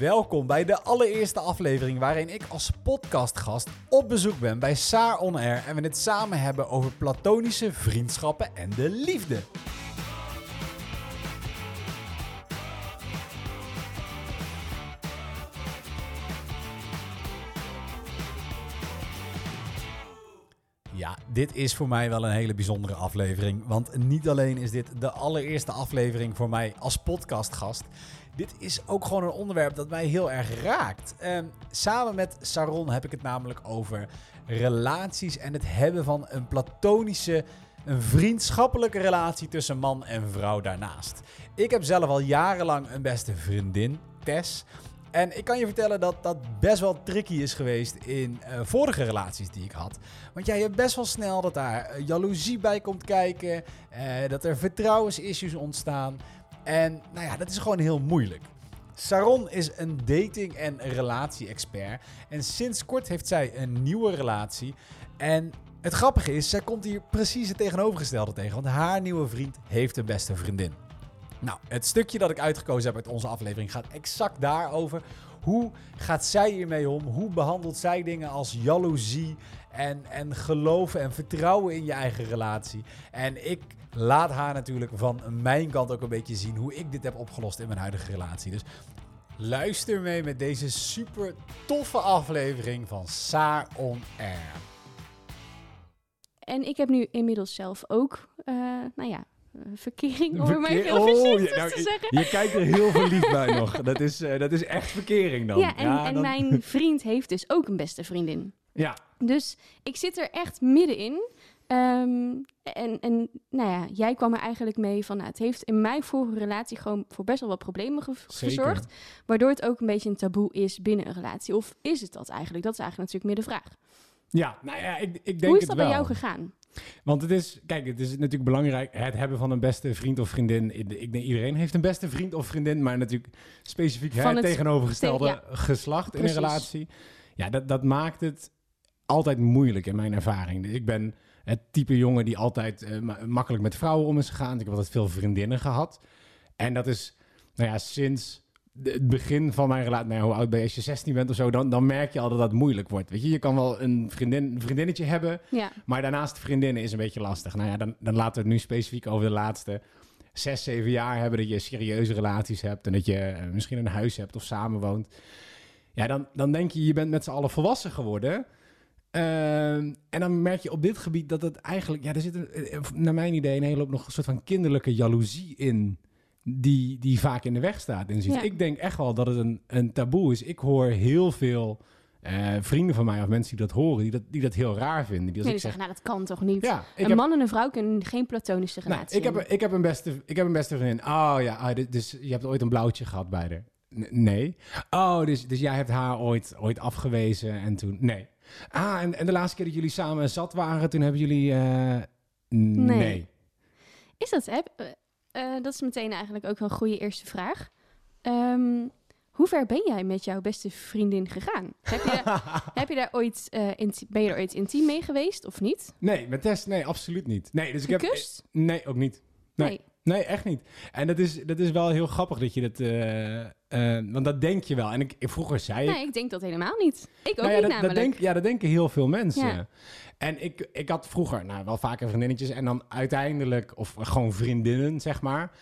Welkom bij de allereerste aflevering waarin ik als podcastgast op bezoek ben bij Saar On Air en we het samen hebben over platonische vriendschappen en de liefde. Ja, dit is voor mij wel een hele bijzondere aflevering. Want niet alleen is dit de allereerste aflevering voor mij als podcastgast. Dit is ook gewoon een onderwerp dat mij heel erg raakt. Ehm, samen met Saron heb ik het namelijk over relaties en het hebben van een platonische, een vriendschappelijke relatie tussen man en vrouw daarnaast. Ik heb zelf al jarenlang een beste vriendin, Tess. En ik kan je vertellen dat dat best wel tricky is geweest in eh, vorige relaties die ik had. Want ja, je hebt best wel snel dat daar eh, jaloezie bij komt kijken. eh, dat er vertrouwensissues ontstaan. En nou ja, dat is gewoon heel moeilijk. Saron is een dating- en relatie-expert. En sinds kort heeft zij een nieuwe relatie. En het grappige is, zij komt hier precies het tegenovergestelde tegen. Want haar nieuwe vriend heeft een beste vriendin. Nou, het stukje dat ik uitgekozen heb uit onze aflevering gaat exact daarover. Hoe gaat zij hiermee om? Hoe behandelt zij dingen als jaloezie en, en geloven en vertrouwen in je eigen relatie? En ik laat haar natuurlijk van mijn kant ook een beetje zien hoe ik dit heb opgelost in mijn huidige relatie. Dus luister mee met deze super toffe aflevering van Saar On Air. En ik heb nu inmiddels zelf ook, eh, nou ja, verkering, om maar Verkeer- heel Oh, voorzichtig je- nou, te zeggen. Je kijkt er heel verliefd bij nog. Dat is, eh, dat is echt verkering dan. Ja, en, en dan- mijn vriend heeft dus ook een beste vriendin. Ja, Dus ik zit er echt middenin. Ehm, en, en nou ja, jij kwam er eigenlijk mee van, nou, het heeft in mijn vorige relatie gewoon voor best wel wat problemen ge- Zeker. gezorgd. Waardoor het ook een beetje een taboe is binnen een relatie. Of is het dat eigenlijk? Dat is eigenlijk natuurlijk meer de vraag. ja nou ja, ik, ik denk Hoe is dat bij jou gegaan? Want het is, kijk, het is natuurlijk belangrijk, het hebben van een beste vriend of vriendin. Ik denk iedereen heeft een beste vriend of vriendin, maar natuurlijk specifiek Van het tegenovergestelde te- geslacht Precies. in een relatie. Ja, dat, dat maakt het altijd moeilijk in mijn ervaring. Dus ik ben het type jongen die altijd eh, ma- makkelijk met vrouwen om is gegaan. Ik heb altijd veel vriendinnen gehad. En dat is, nou ja, sinds het begin van mijn relatie, nou hoe oud ben je als je 16 bent of zo, dan, dan merk je al dat dat moeilijk wordt. Weet je, je kan wel een, vriendin, een vriendinnetje hebben, Ja, maar daarnaast vriendinnen is een beetje lastig. Nou ja, dan, dan laten we het nu specifiek over de laatste zes, zeven jaar hebben. Dat je serieuze relaties hebt en dat je eh, misschien een huis hebt of samenwoont. Ja, dan, dan denk je, je bent met z'n allen volwassen geworden. Ehm, en dan merk je op dit gebied dat het eigenlijk... Ja, er zit een, eh, naar mijn idee een hele hoop nog een soort van kinderlijke jaloezie in... Die, die vaak in de weg staat. En Ja. Ik denk echt wel dat het een, een taboe is. Ik hoor heel veel eh, vrienden van mij of mensen die dat horen... die dat, die dat heel raar vinden. Die als nee, ik die zeg, zeggen, nou dat kan toch niet? ja, een heb, man en een vrouw kunnen geen platonische relatie ik, heb, hebben. ik, heb een beste, ik heb een beste vriendin. Oh ja, ah, dus je hebt ooit een blauwtje gehad bij haar. Nee. Oh, dus, dus jij hebt haar ooit, ooit afgewezen en toen... Nee. Ah, en, en de laatste keer dat jullie samen zat waren, toen hebben jullie... eh, nee. Nee. Is dat? Eh, dat is meteen eigenlijk ook een goede eerste vraag. Ehm, hoe ver ben jij met jouw beste vriendin gegaan? Heb je, daar- heb je daar ooit, eh, ben je er ooit intiem mee geweest of niet? Nee, met Tess, nee, absoluut niet. Nee, dus ik heb... Gekust? Nee, ook niet. Nee. Nee. Nee, echt niet. En dat is, dat is wel heel grappig dat je dat... eh, eh, want dat denk je wel. En ik, vroeger zei. Nee, ik denk dat helemaal niet. Ik ook Nou ja, niet dat, dat namelijk. denk, ja, dat denken heel veel mensen. Ja. En ik, ik had vroeger nou, wel vaker vriendinnetjes en dan uiteindelijk, of gewoon vriendinnen, zeg maar.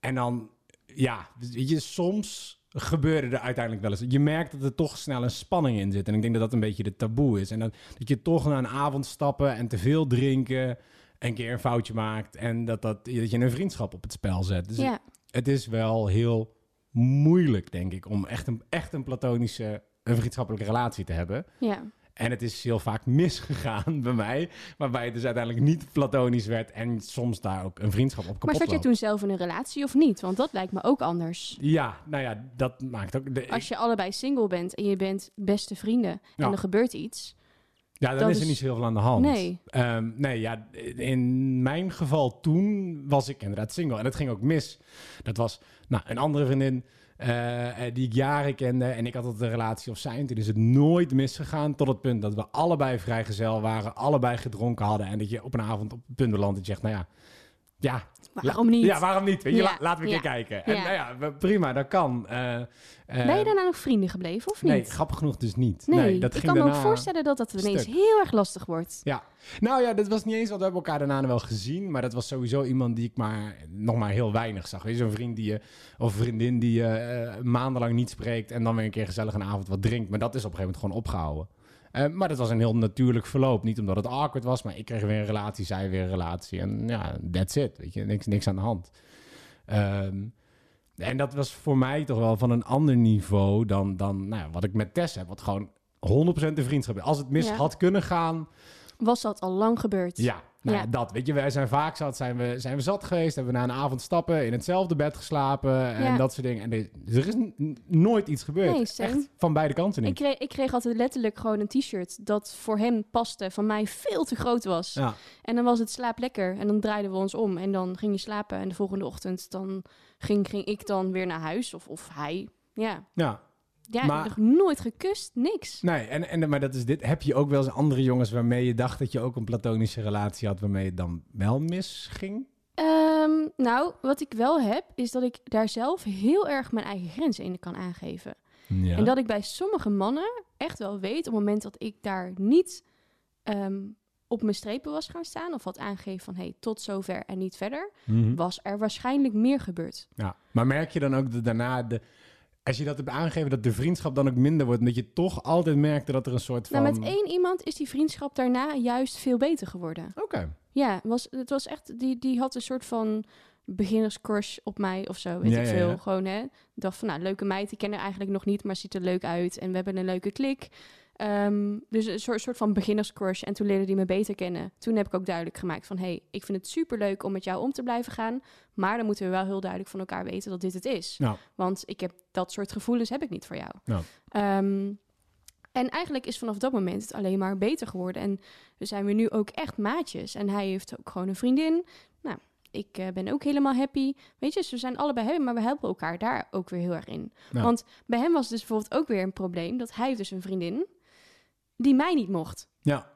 En dan, ja, weet je, soms gebeurde er uiteindelijk wel eens. Je merkt dat er toch snel een spanning in zit. En ik denk dat dat een beetje de taboe is. En dat, dat je toch na een avond stappen en te veel drinken, een keer een foutje maakt. En dat, dat, dat je een vriendschap op het spel zet. Dus ja. het is wel heel moeilijk, denk ik, om echt een, echt een platonische, een vriendschappelijke relatie te hebben. ja. En het is heel vaak misgegaan bij mij, waarbij het dus uiteindelijk niet platonisch werd en soms daar ook een vriendschap op kapot Maar zat je toen zelf in een relatie of niet? Want dat lijkt me ook anders. Ja, nou ja, dat maakt ook... De, Als je allebei single bent en je bent beste vrienden Ja. en er gebeurt iets. Ja, dan dat is er niet zo heel veel aan de hand. Nee. Ehm, nee, ja, in mijn geval toen was ik inderdaad single. En dat ging ook mis. Dat was nou, een andere vriendin eh, eh, die ik jaren kende. En ik had altijd een relatie of zijn. Toen is het nooit misgegaan. Tot het punt dat we allebei vrijgezel waren. Allebei gedronken hadden. En dat je op een avond op het punt belandt dat je zegt, nou ja, Ja, Waarom niet? Ja, waarom niet? Weet je, Ja, la- laten we een ja, keer kijken. En ja. nou ja, prima, dat kan. Eh, eh, ben je daarna nog vrienden gebleven of niet? Nee, grappig genoeg dus niet. Nee, dat ik ging kan me ook voorstellen dat dat ineens stuk. heel erg lastig wordt. Ja, nou ja, dat was niet eens, want we hebben elkaar daarna wel gezien. Maar dat was sowieso iemand die ik maar nog maar heel weinig zag. Weet je, zo'n vriend die je, of vriendin die je eh, maandenlang niet spreekt en dan weer een keer gezellig een avond wat drinkt. Maar dat is op een gegeven moment gewoon opgehouden. Eh, maar dat was een heel natuurlijk verloop. Niet omdat het awkward was, maar ik kreeg weer een relatie, zij weer een relatie. En ja, that's it. Weet je, niks, niks aan de hand. Ehm, en dat was voor mij toch wel van een ander niveau dan, dan nou ja, wat ik met Tess heb. Wat gewoon 100% een vriendschap is. Als het mis Ja. had kunnen gaan, Was dat al lang gebeurd? ja, nou ja. Dat. Weet je, wij zijn vaak zat, zijn we, zijn we zat geweest, hebben we na een avond stappen in hetzelfde bed geslapen en dat soort dingen. En er, er is nooit iets gebeurd. Nee. Echt van beide kanten Ik niet. kreeg, ik kreeg altijd letterlijk gewoon een t-shirt dat voor hem paste, van mij veel te groot was. Ja, En dan was het slaap lekker en dan draaiden we ons om en dan ging je slapen. En de volgende ochtend dan ging, ging ik dan weer naar huis of, of hij. Ja, ja. Ja Maar- nog nooit gekust, niks. Nee, en, en, maar dat is dit. Heb je ook wel eens andere jongens waarmee je dacht dat je ook een platonische relatie had, waarmee het dan wel misging? Ehm, nou, wat ik wel heb, is dat ik daar zelf heel erg mijn eigen grenzen in kan aangeven. Ja. En dat ik bij sommige mannen echt wel weet, op het moment dat ik daar niet ehm, op mijn strepen was gaan staan, of had aangegeven van hey, tot zover en niet verder, Mhm. was er waarschijnlijk meer gebeurd. Ja, maar merk je dan ook dat daarna, de, als je dat hebt aangegeven, dat de vriendschap dan ook minder wordt? En dat je toch altijd merkte dat er een soort van... Nou, met één iemand is die vriendschap daarna juist veel beter geworden. Oké. Ja, was, het was echt, die, die had een soort van beginnerscrush op mij of zo, weet Ja, ik veel. ja. Gewoon, hè. Dacht van, nou, leuke meid, ik ken haar eigenlijk nog niet, maar ziet er leuk uit. En we hebben een leuke klik. Ehm, dus een soort, soort van beginnerscrush. En toen leerde die me beter kennen. Toen heb ik ook duidelijk gemaakt van, hey, ik vind het super leuk om met jou om te blijven gaan. Maar dan moeten we wel heel duidelijk van elkaar weten dat dit het is. Nou, Want ik heb dat soort gevoelens heb ik niet voor jou. Ehm, en eigenlijk is vanaf dat moment het alleen maar beter geworden. En we zijn weer nu ook echt maatjes. En hij heeft ook gewoon een vriendin. Nou, ik eh, ben ook helemaal happy. Weet je, dus we zijn allebei happy, maar we helpen elkaar daar ook weer heel erg in. Want bij hem was dus bijvoorbeeld ook weer een probleem dat hij dus een vriendin die mij niet mocht. ja.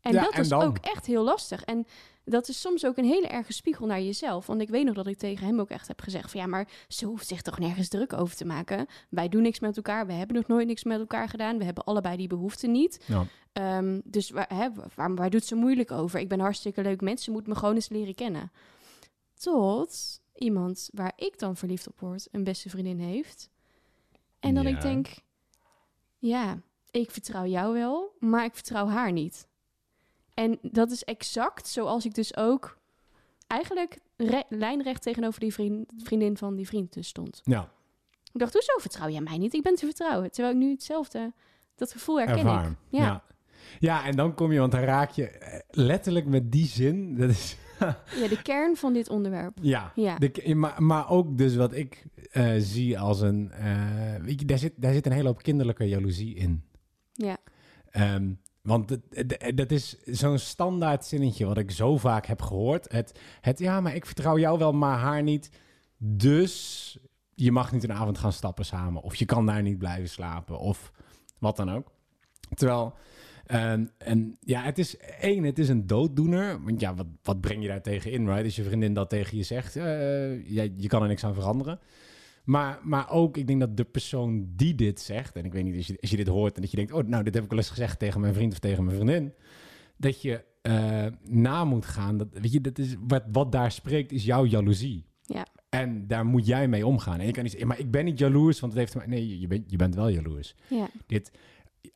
En Ja, dat en is dan? ook echt heel lastig. En dat is soms ook een hele erge spiegel naar jezelf. Want ik weet nog dat ik tegen hem ook echt heb gezegd van... ja, maar ze hoeft zich toch nergens druk over te maken. Wij doen niks met elkaar. We hebben nog nooit niks met elkaar gedaan. We hebben allebei die behoefte niet. Ja. Ehm, dus waar, hè, waar, waar doet ze moeilijk over? Ik ben hartstikke leuk mens. Ze moet me gewoon eens leren kennen. Tot iemand waar ik dan verliefd op word... een beste vriendin heeft. En dan Ja. ik denk... ja, ik vertrouw jou wel, maar ik vertrouw haar niet. En dat is exact zoals ik dus ook eigenlijk re- lijnrecht tegenover die vriend, vriendin van die vriend dus stond. ja. Ik dacht, hoezo vertrouw jij mij niet? Ik ben te vertrouwen. Terwijl ik nu hetzelfde, dat gevoel herken Ervaar. ik. Ja. Ja. ja. en dan kom je, want dan raak je eh, letterlijk met die zin. Dat is, ja, de kern van dit onderwerp. ja. Ja. De, maar, maar ook dus wat ik eh, zie als een... eh, weet je, daar zit, daar zit een hele hoop kinderlijke jaloezie in. Ja, Ehm, want dat is zo'n standaard zinnetje wat ik zo vaak heb gehoord. Het, het, ja, maar ik vertrouw jou wel, maar haar niet. Dus je mag niet een avond gaan stappen samen. Of je kan daar niet blijven slapen. Of wat dan ook. Terwijl, ehm, en ja, het is één, het is een dooddoener. Want ja, wat, wat breng je daar tegen in, right? Als je vriendin dat tegen je zegt, ja, je kan er niks aan veranderen. Maar, maar ook, ik denk dat de persoon die dit zegt, en ik weet niet, als je, als je dit hoort en dat je denkt, oh, nou, dit heb ik wel eens gezegd tegen mijn vriend of tegen mijn vriendin, dat je eh, na moet gaan. Dat, weet je, dat is, wat, wat daar spreekt, is jouw jaloezie. Ja. En daar moet jij mee omgaan. En je kan niet zeggen, maar ik ben niet jaloers, want het heeft... Nee, je bent, je bent wel jaloers. ja, Dit,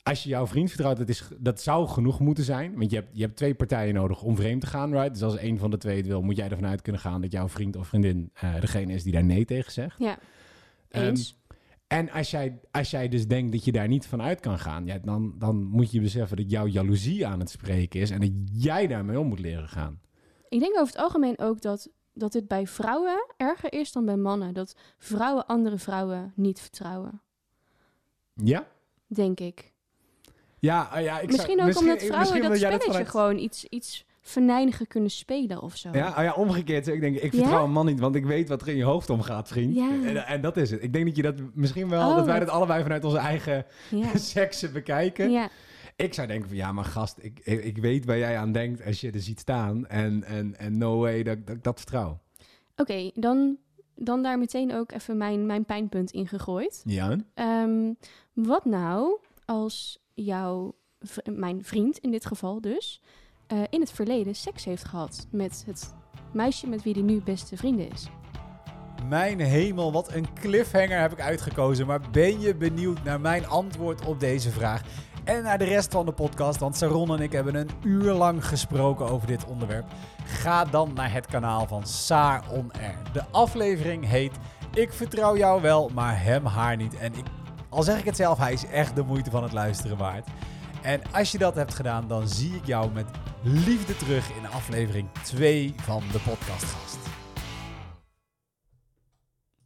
als je jouw vriend vertrouwt, dat, is, dat zou genoeg moeten zijn. Want je hebt, je hebt twee partijen nodig om vreemd te gaan, right? Dus als één van de twee het wil, moet jij ervan uit kunnen gaan dat jouw vriend of vriendin eh, degene is die daar nee tegen zegt. ja. Ehm, Eens. en als jij, als jij dus denkt dat je daar niet van uit kan gaan, ja, dan, dan moet je beseffen dat jouw jaloezie aan het spreken is en dat jij daarmee om moet leren gaan. Ik denk over het algemeen ook dat, dat het bij vrouwen erger is dan bij mannen. Dat vrouwen andere vrouwen niet vertrouwen, Ja? denk ik. Ja, ah, ja ik zou- misschien ook misschien- omdat vrouwen dat spelletje vanuit- gewoon iets, iets kunnen spelen of zo. Ja, oh ja, omgekeerd ik denk, ik Ja? vertrouw een man niet, want ik weet wat er in je hoofd omgaat, vriend. Ja. En, en dat is het. Ik denk dat je dat misschien wel, Oh, dat wij dat allebei vanuit onze eigen ja. seksen bekijken. ja. Ik zou denken van ja, maar gast, ik, ik, weet waar jij aan denkt als je er ziet staan. En, en, en no way dat dat ik dat vertrouw. Oké, dan, dan daar meteen ook even mijn, mijn pijnpunt in gegooid. Ja? Ehm, wat nou als jouw, mijn vriend in dit geval dus, eh, in het verleden seks heeft gehad met het meisje met wie hij nu beste vrienden is? Mijn hemel, wat een cliffhanger heb ik uitgekozen. Maar ben je benieuwd naar mijn antwoord op deze vraag? En naar de rest van de podcast, want Saron en ik hebben een uur lang gesproken over dit onderwerp. Ga dan naar het kanaal van Saar On Air. De aflevering heet Ik vertrouw jou wel, maar hem haar niet. En ik, al zeg ik het zelf, hij is echt de moeite van het luisteren waard. En als je dat hebt gedaan, dan zie ik jou met liefde terug in aflevering 2 van de podcastgast.